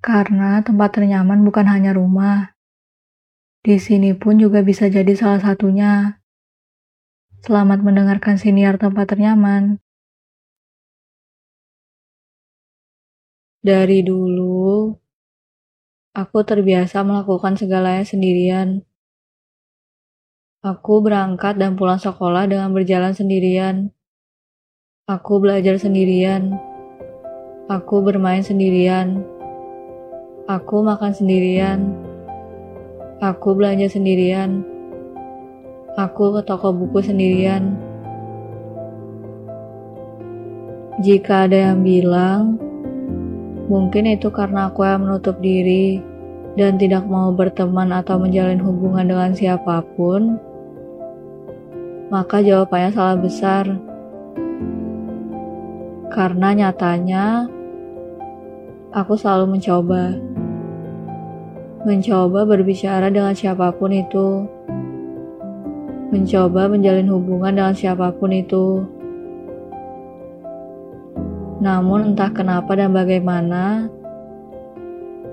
Karena tempat ternyaman bukan hanya rumah. Di sini pun juga bisa jadi salah satunya. Selamat mendengarkan siniar tempat ternyaman. Dari dulu, aku terbiasa melakukan segalanya sendirian. Aku berangkat dan pulang sekolah dengan berjalan sendirian. Aku belajar sendirian. Aku bermain sendirian. Aku makan sendirian. Aku belanja sendirian. Aku ke toko buku sendirian. Jika ada yang bilang, mungkin itu karena aku yang menutup diri dan tidak mau berteman atau menjalin hubungan dengan siapa pun, maka jawabannya salah besar. Karena nyatanya, aku selalu mencoba mencoba berbicara dengan siapa pun itu, mencoba menjalin hubungan dengan siapa pun itu. Namun, entah kenapa dan bagaimana,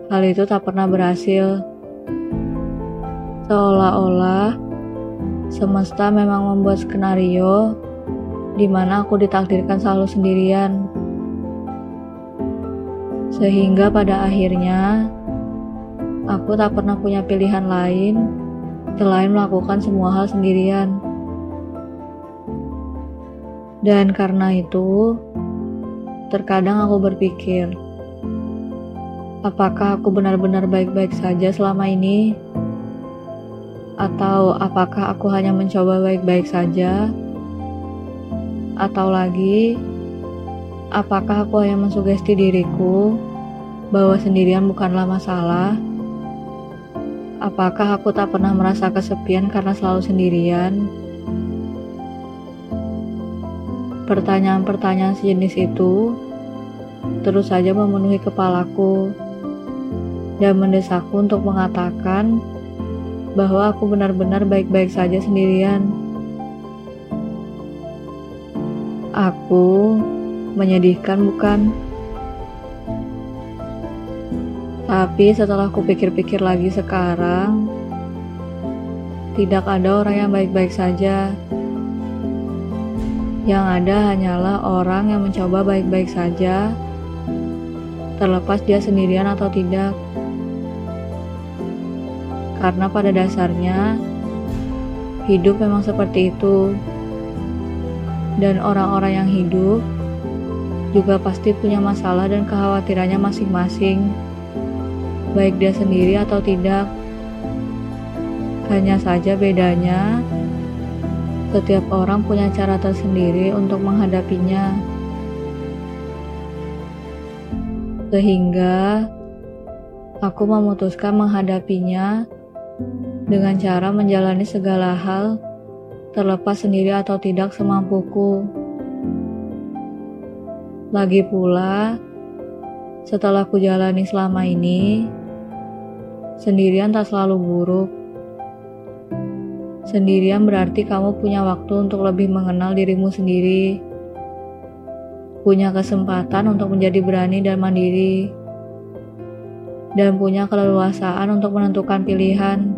hal itu tak pernah berhasil. Seolah-olah semesta memang membuat skenario di mana aku ditakdirkan selalu sendirian, sehingga pada akhirnya Aku tak pernah punya pilihan lain selain melakukan semua hal sendirian. Dan karena itu, terkadang aku berpikir, apakah aku benar-benar baik-baik saja selama ini? Atau apakah aku hanya mencoba baik-baik saja? Atau lagi, apakah aku hanya mensugesti diriku bahwa sendirian bukanlah masalah? Apakah aku tak pernah merasa kesepian karena selalu sendirian? Pertanyaan-pertanyaan sejenis itu terus saja memenuhi kepalaku dan mendesakku untuk mengatakan bahwa aku benar-benar baik-baik saja sendirian. Aku menyedihkan, bukan? Tapi setelah aku pikir-pikir lagi sekarang, tidak ada orang yang baik-baik saja. Yang ada hanyalah orang yang mencoba baik-baik saja, terlepas dia sendirian atau tidak. Karena pada dasarnya, hidup memang seperti itu. Dan orang-orang yang hidup juga pasti punya masalah dan kekhawatirannya masing-masing baik dia sendiri atau tidak. Hanya saja bedanya, setiap orang punya cara tersendiri untuk menghadapinya. Sehingga aku memutuskan menghadapinya dengan cara menjalani segala hal terlepas sendiri atau tidak semampuku. Lagi pula, setelah ku jalani selama ini, Sendirian tak selalu buruk. Sendirian berarti kamu punya waktu untuk lebih mengenal dirimu sendiri. Punya kesempatan untuk menjadi berani dan mandiri. Dan punya keleluasaan untuk menentukan pilihan.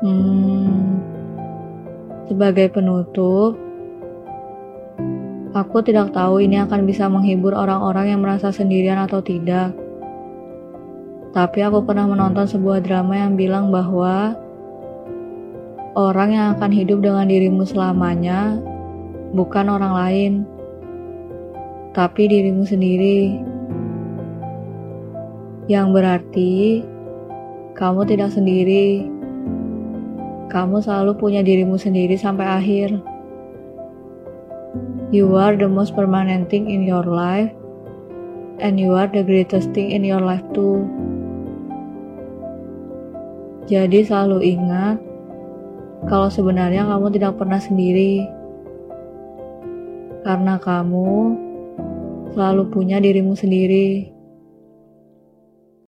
Hmm, sebagai penutup, Aku tidak tahu ini akan bisa menghibur orang-orang yang merasa sendirian atau tidak. Tapi aku pernah menonton sebuah drama yang bilang bahwa orang yang akan hidup dengan dirimu selamanya bukan orang lain, tapi dirimu sendiri. Yang berarti kamu tidak sendiri. Kamu selalu punya dirimu sendiri sampai akhir. You are the most permanent thing in your life, and you are the greatest thing in your life too. Jadi selalu ingat kalau sebenarnya kamu tidak pernah sendiri. Karena kamu selalu punya dirimu sendiri.